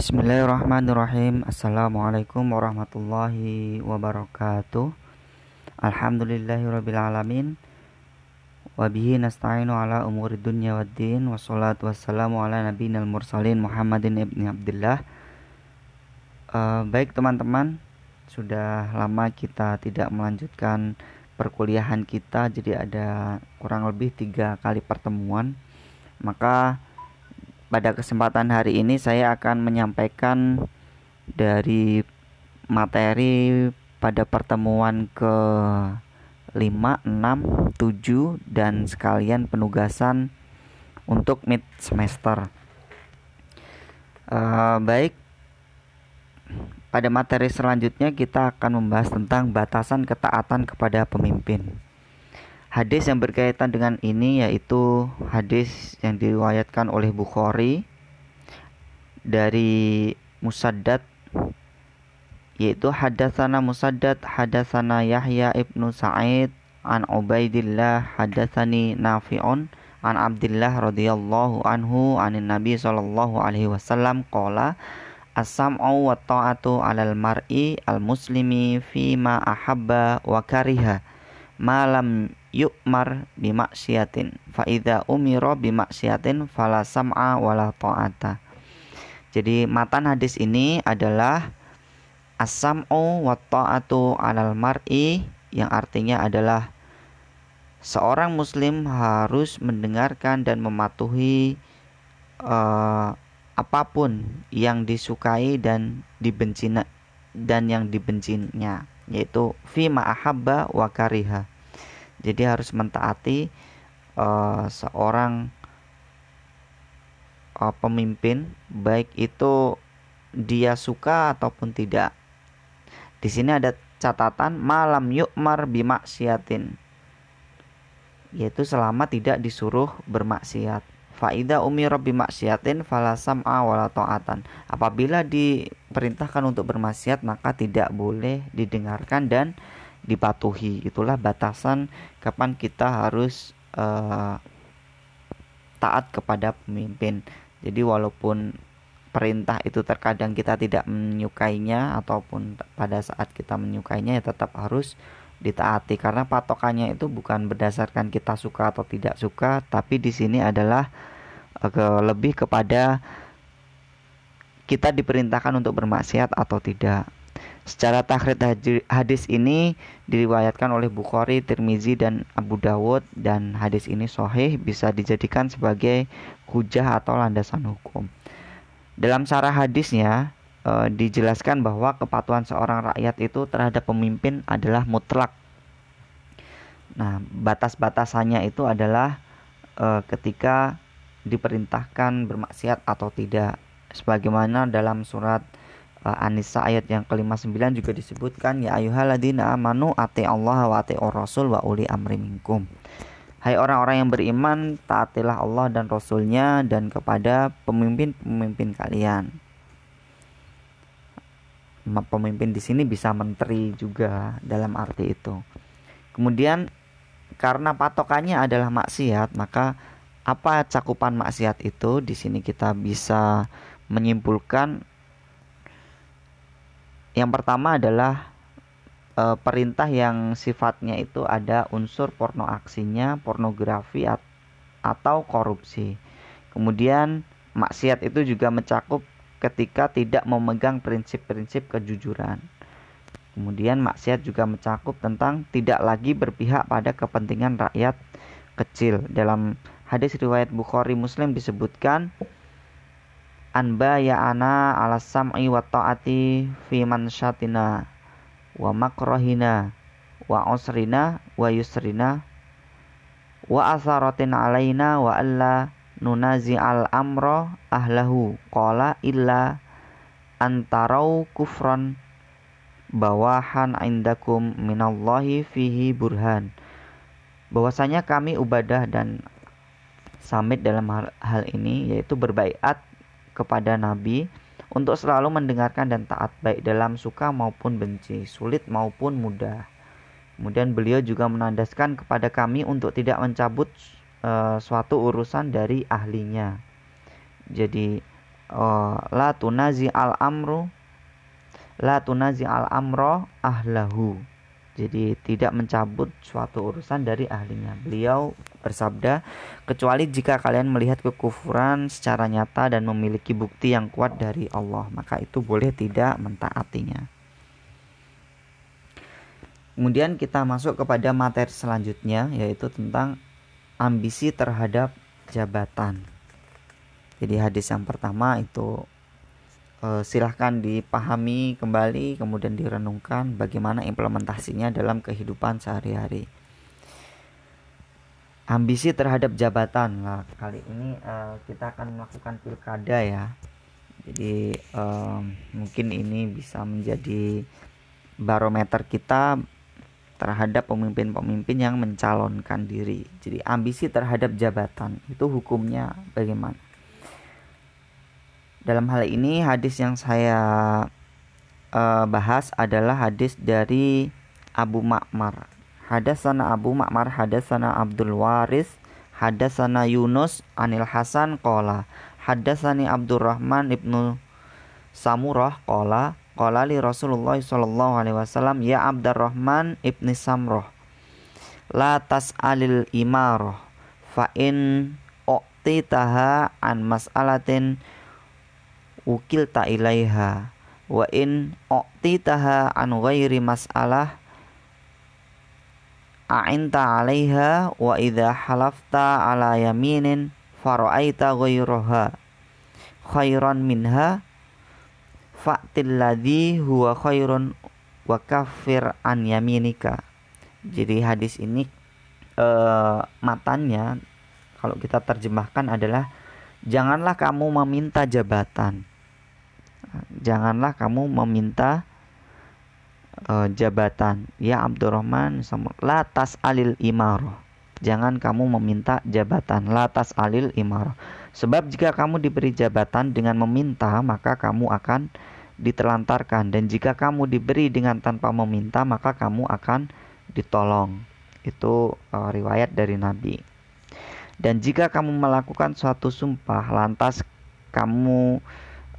Bismillahirrahmanirrahim. Assalamualaikum warahmatullahi wabarakatuh. Alhamdulillahirrabbilalamin Wabihi nasta'inu ala umuri dunya wa din. Wassalatu wassalamu ala nabiyina mursalin Muhammadin ibni Abdullah uh, Baik teman-teman. Sudah lama kita tidak melanjutkan perkuliahan kita Jadi ada kurang lebih tiga kali pertemuan. Maka pada kesempatan hari ini saya akan menyampaikan dari materi pada pertemuan ke 5, 6, 7 dan sekalian penugasan untuk mid semester. Uh, baik, pada materi selanjutnya kita akan membahas tentang batasan ketaatan kepada pemimpin. Hadis yang berkaitan dengan ini yaitu hadis yang diriwayatkan oleh Bukhari dari Musaddad yaitu hadatsana Musaddad hadatsana Yahya ibnu Sa'id an Ubaidillah hadatsani Nafi'un an Abdullah radhiyallahu anhu anin Nabi sallallahu alaihi wasallam qala as-sam'u wa ta'atu 'alal mar'i al-muslimi fi ma ahabba wa kariha malam yu'mar bimaksiatin fa idza umira bimaksiatin fala sam'a wala ta'ata. Jadi matan hadis ini adalah as-sam'u wa ta'atu 'alal mar'i yang artinya adalah seorang muslim harus mendengarkan dan mematuhi uh, apa pun yang disukai dan dibenci dan yang dibencinya yaitu fi ma'ahabba wa kariha jadi harus mentaati uh, seorang uh, pemimpin baik itu dia suka ataupun tidak. Di sini ada catatan malam yukmar bimaksiatin yaitu selama tidak disuruh bermaksiat. Faida umi robbi maksiatin falasam awala ta'atan. Apabila diperintahkan untuk bermaksiat maka tidak boleh didengarkan dan dipatuhi. Itulah batasan kapan kita harus uh, taat kepada pemimpin. Jadi walaupun perintah itu terkadang kita tidak menyukainya ataupun pada saat kita menyukainya ya tetap harus ditaati karena patokannya itu bukan berdasarkan kita suka atau tidak suka tapi di sini adalah uh, lebih kepada kita diperintahkan untuk bermaksiat atau tidak Secara tahrid hadis ini diriwayatkan oleh Bukhari, Tirmizi dan Abu Dawud dan hadis ini sahih bisa dijadikan sebagai hujah atau landasan hukum. Dalam syarah hadisnya e, dijelaskan bahwa kepatuhan seorang rakyat itu terhadap pemimpin adalah mutlak. Nah, batas-batasannya itu adalah e, ketika diperintahkan bermaksiat atau tidak sebagaimana dalam surat An-Nisa ayat yang ke-59 juga disebutkan ya ayyuhalladzina amanu ati Allah wa ati rasul wa uli amri minkum. Hai orang-orang yang beriman, taatilah Allah dan Rasulnya dan kepada pemimpin-pemimpin kalian. Pemimpin di sini bisa menteri juga dalam arti itu. Kemudian karena patokannya adalah maksiat, maka apa cakupan maksiat itu? Di sini kita bisa menyimpulkan yang pertama adalah e, perintah yang sifatnya itu ada unsur porno aksinya, pornografi at atau korupsi. Kemudian maksiat itu juga mencakup ketika tidak memegang prinsip-prinsip kejujuran. Kemudian maksiat juga mencakup tentang tidak lagi berpihak pada kepentingan rakyat kecil. Dalam hadis riwayat Bukhari Muslim disebutkan anba ya ana ala sam'i wa ta'ati fi mansyatina wa makrohina wa usrina wa yusrina wa asaratin alaina wa alla nunazi al amro ahlahu qala illa antarau kufran bawahan indakum minallahi fihi burhan. Bahwasanya kami ubadah dan samit dalam hal, hal ini yaitu berbaiat kepada Nabi untuk selalu mendengarkan dan taat baik dalam suka maupun benci, sulit maupun mudah. Kemudian beliau juga menandaskan kepada kami untuk tidak mencabut e, suatu urusan dari ahlinya. Jadi uh, la tunazi al amru la tunazi al amro ahlahu jadi tidak mencabut suatu urusan dari ahlinya. Beliau bersabda kecuali jika kalian melihat kekufuran secara nyata dan memiliki bukti yang kuat dari Allah maka itu boleh tidak mentaatinya. Kemudian kita masuk kepada materi selanjutnya yaitu tentang ambisi terhadap jabatan. Jadi hadis yang pertama itu uh, silahkan dipahami kembali kemudian direnungkan bagaimana implementasinya dalam kehidupan sehari-hari ambisi terhadap jabatan lah kali ini uh, kita akan melakukan pilkada ya jadi um, mungkin ini bisa menjadi barometer kita terhadap pemimpin-pemimpin yang mencalonkan diri. Jadi ambisi terhadap jabatan itu hukumnya bagaimana? Dalam hal ini hadis yang saya uh, bahas adalah hadis dari Abu Ma'mar. Hadasana Abu Ma'mar, hadasana Abdul Waris, hadasana Yunus Anil Hasan qala, hadasani Abdurrahman ibnu Samurah qala, qala li Rasulullah sallallahu alaihi wasallam ya Abdurrahman ibni Samroh la tas'alil imarah fa in uqtitaha an mas'alatin ukil ta ilaiha wa in u'titaha an ghairi mas'alah a'inta 'alaiha wa idza halafta 'ala yaminin fara'aita ghairaha khairan minha fa'til ladzi huwa khairun wa kafir an yaminika. Jadi hadis ini uh, matanya kalau kita terjemahkan adalah janganlah kamu meminta jabatan janganlah kamu meminta uh, jabatan. Ya Abdurrahman latas alil imaroh jangan kamu meminta jabatan. Latas alil imaroh sebab jika kamu diberi jabatan dengan meminta maka kamu akan ditelantarkan. Dan jika kamu diberi dengan tanpa meminta maka kamu akan ditolong. Itu uh, riwayat dari Nabi. Dan jika kamu melakukan suatu sumpah lantas kamu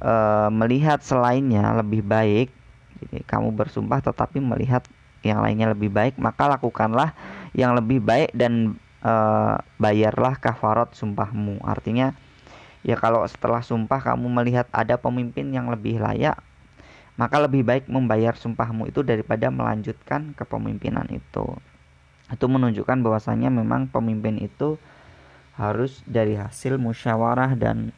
e, melihat selainnya lebih baik, jadi kamu bersumpah tetapi melihat yang lainnya lebih baik, maka lakukanlah yang lebih baik dan e, bayarlah kafarat sumpahmu. Artinya ya kalau setelah sumpah kamu melihat ada pemimpin yang lebih layak, maka lebih baik membayar sumpahmu itu daripada melanjutkan kepemimpinan itu. Itu menunjukkan bahwasanya memang pemimpin itu harus dari hasil musyawarah dan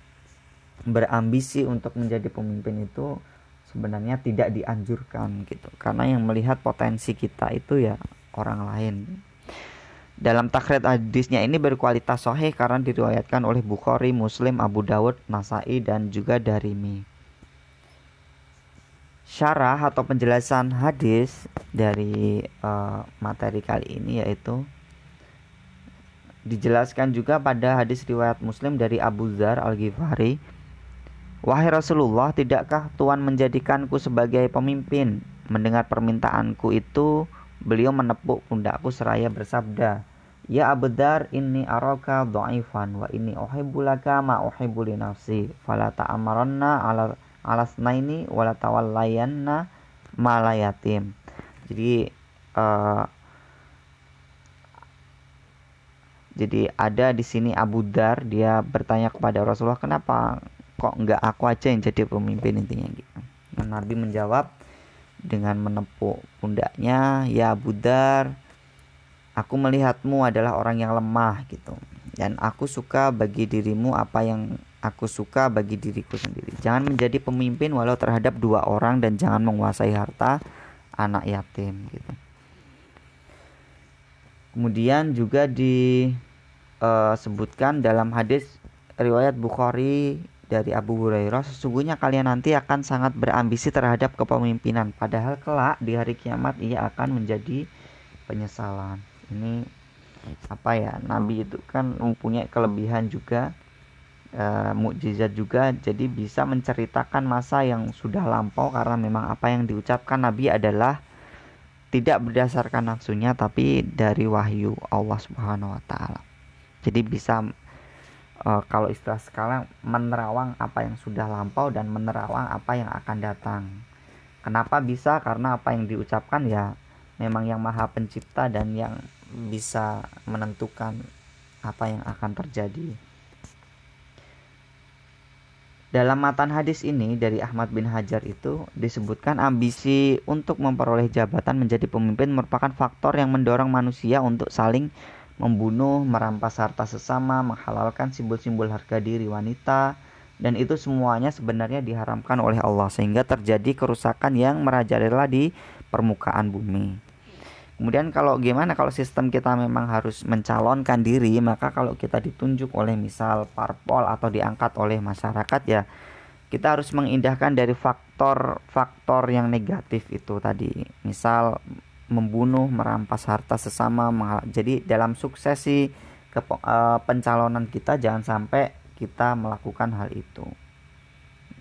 berambisi untuk menjadi pemimpin itu sebenarnya tidak dianjurkan gitu karena yang melihat potensi kita itu ya orang lain dalam takrit hadisnya ini berkualitas sahih karena diriwayatkan oleh Bukhari, Muslim, Abu Dawud, Nasai dan juga Darimi. Syarah atau penjelasan hadis dari uh, materi kali ini yaitu dijelaskan juga pada hadis riwayat Muslim dari Abu Zar Al-Ghifari Wahai Rasulullah, tidakkah Tuhan menjadikanku sebagai pemimpin? Mendengar permintaanku itu, beliau menepuk pundakku seraya bersabda, Ya Abdar inni araka dhaifan wa inni uhibbulaka ma uhibbu li nafsi fala ta'amaranna ala alasnaini wala tawallayanna malayatim. Jadi uh, jadi ada di sini Abu Dar dia bertanya kepada Rasulullah kenapa kok nggak aku aja yang jadi pemimpin intinya gitu. Nah, Nabi menjawab dengan menepuk pundaknya ya Budar aku melihatmu adalah orang yang lemah gitu. Dan aku suka bagi dirimu apa yang aku suka bagi diriku sendiri. Jangan menjadi pemimpin walau terhadap dua orang dan jangan menguasai harta anak yatim gitu. Kemudian juga disebutkan eh, dalam hadis riwayat Bukhari dari Abu Hurairah sesungguhnya kalian nanti akan sangat berambisi terhadap kepemimpinan. Padahal kelak di hari kiamat ia akan menjadi penyesalan. Ini apa ya? Nabi itu kan mempunyai kelebihan juga e, mukjizat juga. Jadi bisa menceritakan masa yang sudah lampau karena memang apa yang diucapkan Nabi adalah tidak berdasarkan nafsunya tapi dari wahyu Allah Subhanahu wa taala. Jadi bisa uh, kalau istilah sekarang menerawang apa yang sudah lampau dan menerawang apa yang akan datang. Kenapa bisa? Karena apa yang diucapkan ya memang yang maha pencipta dan yang bisa menentukan apa yang akan terjadi. Dalam matan hadis ini dari Ahmad bin Hajar itu disebutkan ambisi untuk memperoleh jabatan menjadi pemimpin merupakan faktor yang mendorong manusia untuk saling membunuh, merampas harta sesama, menghalalkan simbol-simbol harga diri wanita, dan itu semuanya sebenarnya diharamkan oleh Allah sehingga terjadi kerusakan yang merajalela di permukaan bumi. Kemudian kalau gimana kalau sistem kita memang harus mencalonkan diri, maka kalau kita ditunjuk oleh misal parpol atau diangkat oleh masyarakat ya kita harus mengindahkan dari faktor-faktor yang negatif itu tadi. Misal membunuh, merampas harta sesama. Jadi dalam suksesi ke, uh, pencalonan kita jangan sampai kita melakukan hal itu.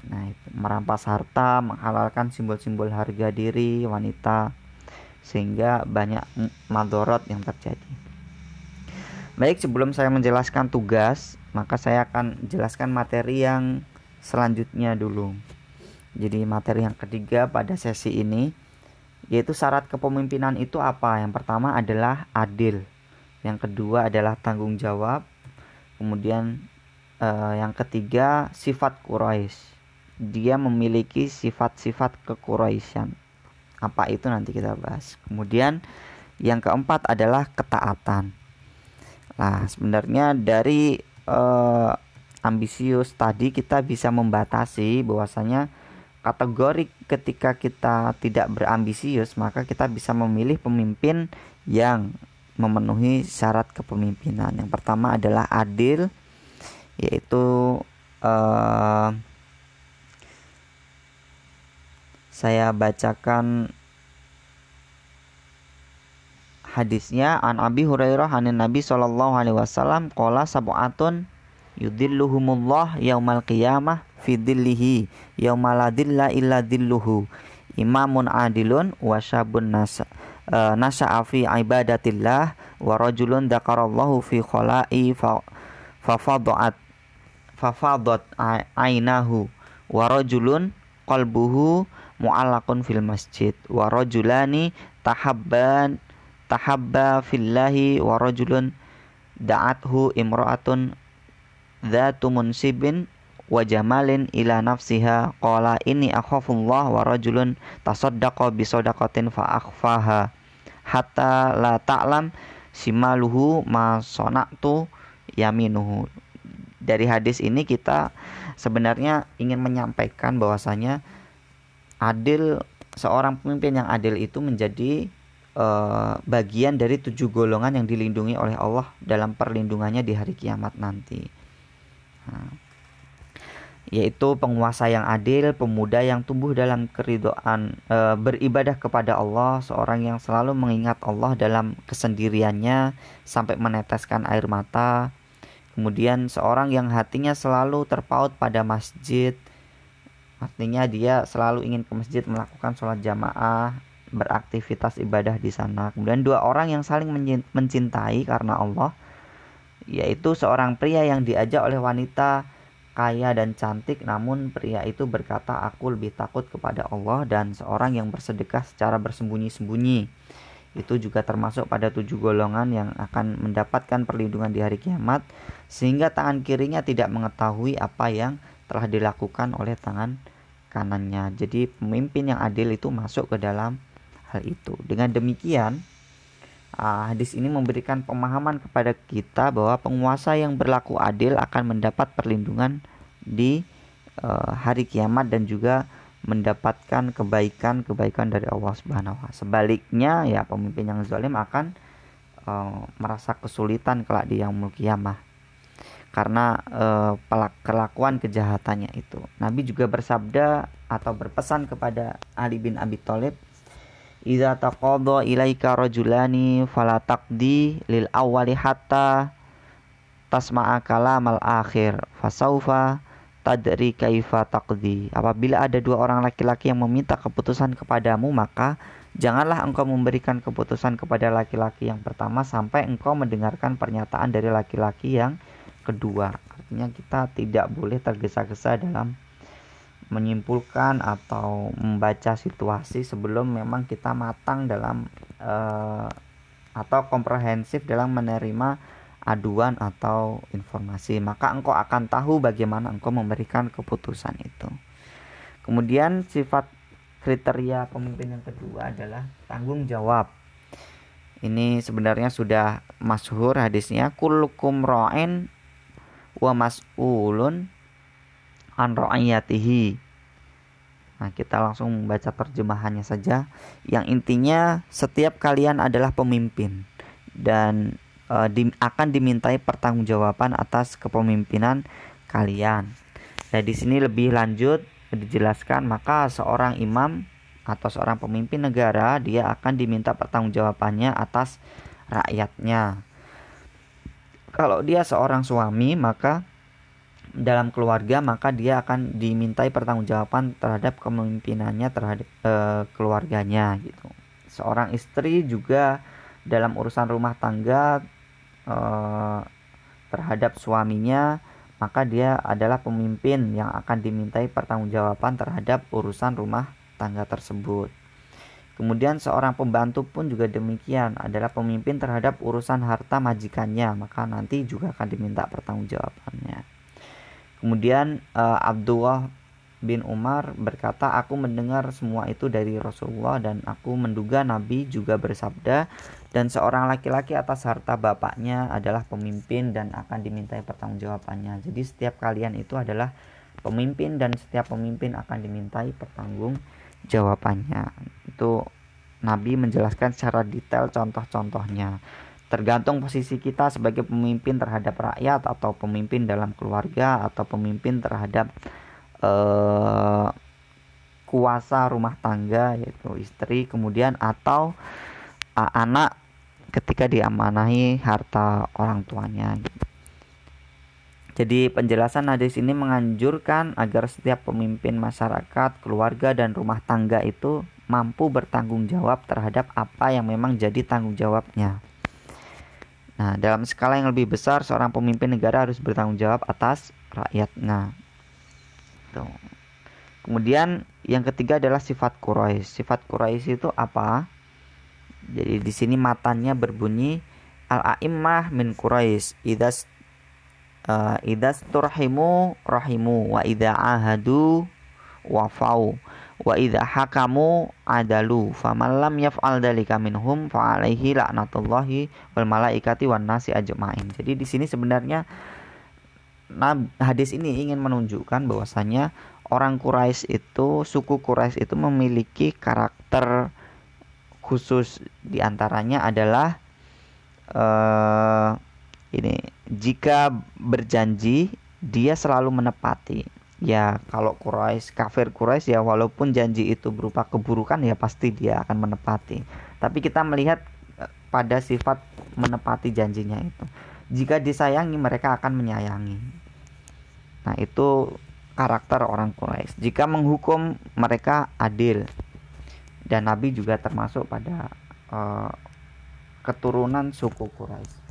Nah, itu merampas harta, menghalalkan simbol-simbol harga diri wanita sehingga banyak madorot yang terjadi. Baik, sebelum saya menjelaskan tugas, maka saya akan jelaskan materi yang selanjutnya dulu. Jadi materi yang ketiga pada sesi ini yaitu syarat kepemimpinan itu apa? Yang pertama adalah adil. Yang kedua adalah tanggung jawab. Kemudian eh, yang ketiga sifat Quraisy. Dia memiliki sifat-sifat kekuraisyan. Apa itu nanti kita bahas. Kemudian yang keempat adalah ketaatan. Nah, sebenarnya dari uh, ambisius tadi kita bisa membatasi bahwasanya kategori ketika kita tidak berambisius maka kita bisa memilih pemimpin yang memenuhi syarat kepemimpinan. Yang pertama adalah adil yaitu uh, saya bacakan hadisnya an Abi Hurairah anin Nabi sallallahu alaihi wasallam qala sab'atun yudilluhumullah yaumal qiyamah fi dhillihi yaumal ladilla illa dhilluhu. Imamun adilun wa syabun nasa uh, nasa'a fi ibadatillah wa rajulun dzakarallahu fi khala'i fa fafadat fafadat ainahu wa rajulun qalbuhu mu'allaqun fil masjid wa rajulani tahabban tahabba fillahi wa rajulun da'athu imra'atun dhatu munsibin wa jamalin ila nafsiha qala inni akhafullah wa rajulun tasaddaqa bi sadaqatin fa akhfaha hatta la ta'lam simaluhu ma sonaktu yaminuhu dari hadis ini kita sebenarnya ingin menyampaikan bahwasanya adil seorang pemimpin yang adil itu menjadi uh, bagian dari tujuh golongan yang dilindungi oleh Allah dalam perlindungannya di hari kiamat nanti. Nah, yaitu penguasa yang adil, pemuda yang tumbuh dalam keridoan e, beribadah kepada Allah, seorang yang selalu mengingat Allah dalam kesendiriannya sampai meneteskan air mata. Kemudian seorang yang hatinya selalu terpaut pada masjid, Artinya dia selalu ingin ke masjid melakukan sholat jamaah, beraktivitas ibadah di sana. Kemudian dua orang yang saling mencintai karena Allah, yaitu seorang pria yang diajak oleh wanita kaya dan cantik, namun pria itu berkata, "Aku lebih takut kepada Allah," dan seorang yang bersedekah secara bersembunyi-sembunyi. Itu juga termasuk pada tujuh golongan yang akan mendapatkan perlindungan di hari kiamat, sehingga tangan kirinya tidak mengetahui apa yang telah dilakukan oleh tangan kanannya. Jadi pemimpin yang adil itu masuk ke dalam hal itu. Dengan demikian, uh, hadis ini memberikan pemahaman kepada kita bahwa penguasa yang berlaku adil akan mendapat perlindungan di uh, hari kiamat dan juga mendapatkan kebaikan-kebaikan dari Allah Subhanahu wa Sebaliknya ya pemimpin yang zalim akan uh, merasa kesulitan kelak di yaumul kiamah karena uh, kelakuan kejahatannya itu. Nabi juga bersabda atau berpesan kepada Ali bin Abi Thalib, "Idza taqadha ilaika rajulani fala taqdi lil awwali hatta tasma'a kalamal akhir fasaufa tadri kaifa taqdi." Apabila ada dua orang laki-laki yang meminta keputusan kepadamu, maka janganlah engkau memberikan keputusan kepada laki-laki yang pertama sampai engkau mendengarkan pernyataan dari laki-laki yang kedua artinya kita tidak boleh tergesa-gesa dalam menyimpulkan atau membaca situasi sebelum memang kita matang dalam uh, atau komprehensif dalam menerima aduan atau informasi. Maka engkau akan tahu bagaimana engkau memberikan keputusan itu. Kemudian sifat kriteria pemimpin yang kedua adalah tanggung jawab. Ini sebenarnya sudah masyhur hadisnya kullukum ra'in wa mas'ulun an ra'iyatihi Nah, kita langsung membaca terjemahannya saja. Yang intinya setiap kalian adalah pemimpin dan e, di, akan dimintai pertanggungjawaban atas kepemimpinan kalian. Nah, di sini lebih lanjut dijelaskan maka seorang imam atau seorang pemimpin negara dia akan diminta pertanggungjawabannya atas rakyatnya. Kalau dia seorang suami maka dalam keluarga maka dia akan dimintai pertanggungjawaban terhadap kepemimpinannya terhadap e, keluarganya gitu. Seorang istri juga dalam urusan rumah tangga e, terhadap suaminya maka dia adalah pemimpin yang akan dimintai pertanggungjawaban terhadap urusan rumah tangga tersebut. Kemudian seorang pembantu pun juga demikian adalah pemimpin terhadap urusan harta majikannya, maka nanti juga akan diminta pertanggungjawabannya. Kemudian uh, Abdullah bin Umar berkata, "Aku mendengar semua itu dari Rasulullah dan aku menduga Nabi juga bersabda dan seorang laki-laki atas harta bapaknya adalah pemimpin dan akan dimintai pertanggungjawabannya." Jadi setiap kalian itu adalah pemimpin dan setiap pemimpin akan dimintai pertanggungjawabannya. Itu Nabi menjelaskan secara detail contoh-contohnya tergantung posisi kita sebagai pemimpin terhadap rakyat atau pemimpin dalam keluarga atau pemimpin terhadap uh, kuasa rumah tangga yaitu istri kemudian atau uh, anak ketika diamanahi harta orang tuanya Jadi penjelasan hadis ini menganjurkan agar setiap pemimpin masyarakat, keluarga dan rumah tangga itu mampu bertanggung jawab terhadap apa yang memang jadi tanggung jawabnya. Nah, dalam skala yang lebih besar, seorang pemimpin negara harus bertanggung jawab atas rakyatnya. Tuh. Kemudian yang ketiga adalah sifat Quraisy. Sifat Quraisy itu apa? Jadi di sini matanya berbunyi al-a'immah min Quraisy. Idas uh, idas turhimu rahimu wa idza ahadu wafau wa idza hakamu adalu faman lam yaf'al dzalika minhum fa alaihi laknatullahi wal malaikati wan nasi ajmain. Jadi di sini sebenarnya nah, hadis ini ingin menunjukkan bahwasanya orang Quraisy itu suku Quraisy itu memiliki karakter khusus di antaranya adalah uh, ini jika berjanji dia selalu menepati ya kalau Quraisy kafir Quraisy ya walaupun janji itu berupa keburukan ya pasti dia akan menepati. Tapi kita melihat eh, pada sifat menepati janjinya itu. Jika disayangi mereka akan menyayangi. Nah itu karakter orang Quraisy jika menghukum mereka adil. Dan Nabi juga termasuk pada uh, keturunan suku Quraisy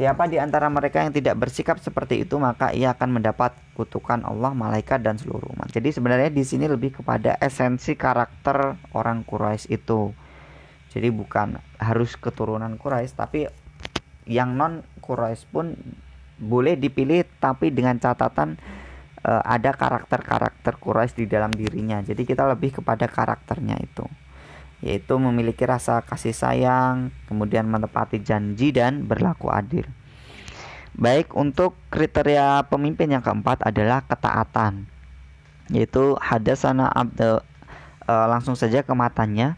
Siapa di antara mereka yang tidak bersikap seperti itu maka ia akan mendapat kutukan Allah, malaikat dan seluruh umat. Jadi sebenarnya di sini lebih kepada esensi karakter orang Quraisy itu. Jadi bukan harus keturunan Quraisy tapi yang non Quraisy pun boleh dipilih tapi dengan catatan e, ada karakter-karakter Quraisy di dalam dirinya. Jadi kita lebih kepada karakternya itu yaitu memiliki rasa kasih sayang, kemudian menepati janji dan berlaku adil. Baik untuk kriteria pemimpin yang keempat adalah ketaatan, yaitu hadasana abd e, langsung saja ke matanya.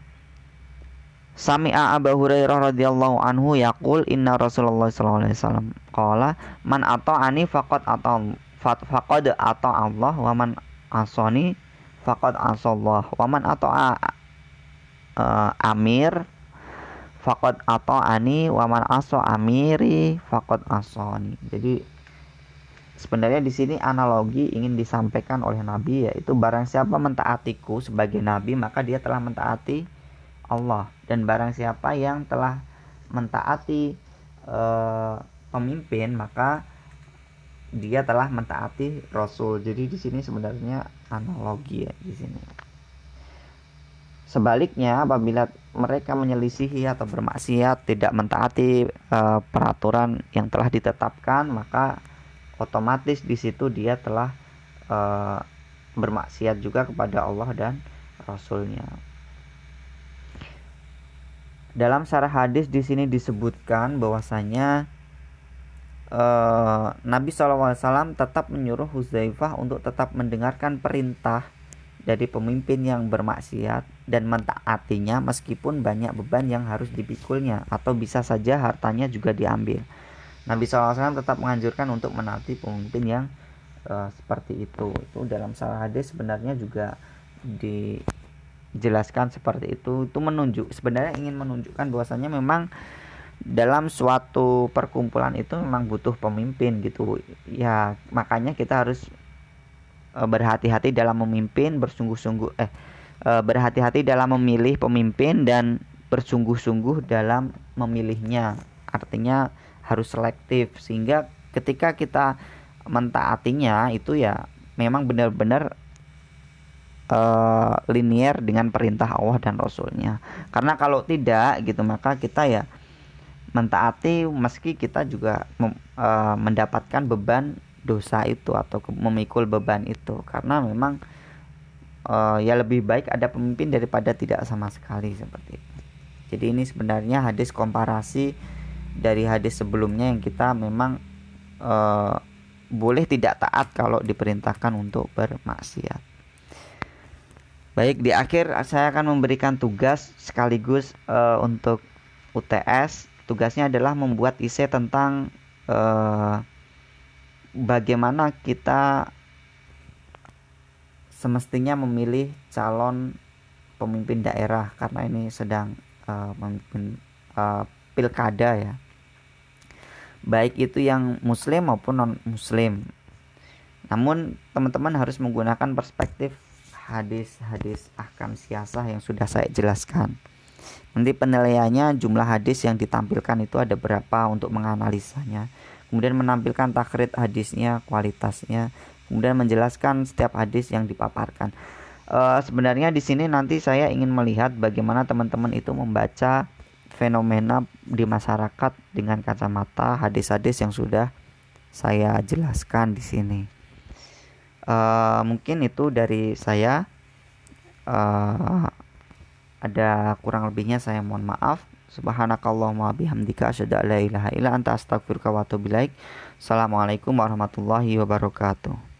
Sami'a Abu Hurairah radhiyallahu anhu yaqul inna Rasulullah sallallahu alaihi wasallam qala man ata'ani faqad ata faqad ata Allah wa man asani faqad asallah wa man ata'a uh, amir fakot atau ani waman aso amiri fakot asoni jadi sebenarnya di sini analogi ingin disampaikan oleh Nabi yaitu barang siapa mentaatiku sebagai Nabi maka dia telah mentaati Allah dan barang siapa yang telah mentaati uh, pemimpin maka dia telah mentaati Rasul. Jadi di sini sebenarnya analogi ya di sini. Sebaliknya apabila mereka menyelisihi atau bermaksiat tidak mentaati uh, peraturan yang telah ditetapkan maka otomatis di situ dia telah uh, bermaksiat juga kepada Allah dan Rasulnya. Dalam syarah hadis di sini disebutkan bahwasanya uh, Nabi SAW tetap menyuruh Huzaifah untuk tetap mendengarkan perintah dari pemimpin yang bermaksiat dan mentaatinya meskipun banyak beban yang harus dipikulnya atau bisa saja hartanya juga diambil. Nabi SAW tetap menganjurkan untuk menaati pemimpin yang uh, seperti itu. Itu dalam salah hadis sebenarnya juga di jelaskan seperti itu itu menunjuk sebenarnya ingin menunjukkan bahwasanya memang dalam suatu perkumpulan itu memang butuh pemimpin gitu ya makanya kita harus berhati-hati dalam memimpin bersungguh-sungguh eh e, berhati-hati dalam memilih pemimpin dan bersungguh-sungguh dalam memilihnya. Artinya harus selektif sehingga ketika kita mentaatinya itu ya memang benar-benar uh, linier dengan perintah Allah dan Rasulnya. Karena kalau tidak gitu maka kita ya mentaati meski kita juga uh, mendapatkan beban dosa itu atau memikul beban itu. Karena memang uh, ya lebih baik ada pemimpin daripada tidak sama sekali seperti itu. Jadi ini sebenarnya hadis komparasi dari hadis sebelumnya yang kita memang uh, boleh tidak taat kalau diperintahkan untuk bermaksiat. Baik, di akhir saya akan memberikan tugas sekaligus uh, untuk UTS. Tugasnya adalah membuat isi tentang uh, bagaimana kita semestinya memilih calon pemimpin daerah karena ini sedang uh, memimpin uh, pilkada ya. Baik itu yang muslim maupun non muslim. Namun teman-teman harus menggunakan perspektif hadis-hadis ahkam siasah yang sudah saya jelaskan. Nanti penilaiannya jumlah hadis yang ditampilkan itu ada berapa untuk menganalisanya. Kemudian menampilkan takrit hadisnya, kualitasnya, kemudian menjelaskan setiap hadis yang dipaparkan. E, sebenarnya di sini nanti saya ingin melihat bagaimana teman-teman itu membaca fenomena di masyarakat dengan kacamata hadis-hadis yang sudah saya jelaskan di sini uh, mungkin itu dari saya uh, ada kurang lebihnya saya mohon maaf. Subhanakallahumma bihamdika asyhadu an la ilaha illa anta astaghfiruka wa atubu ilaik. Assalamualaikum warahmatullahi wabarakatuh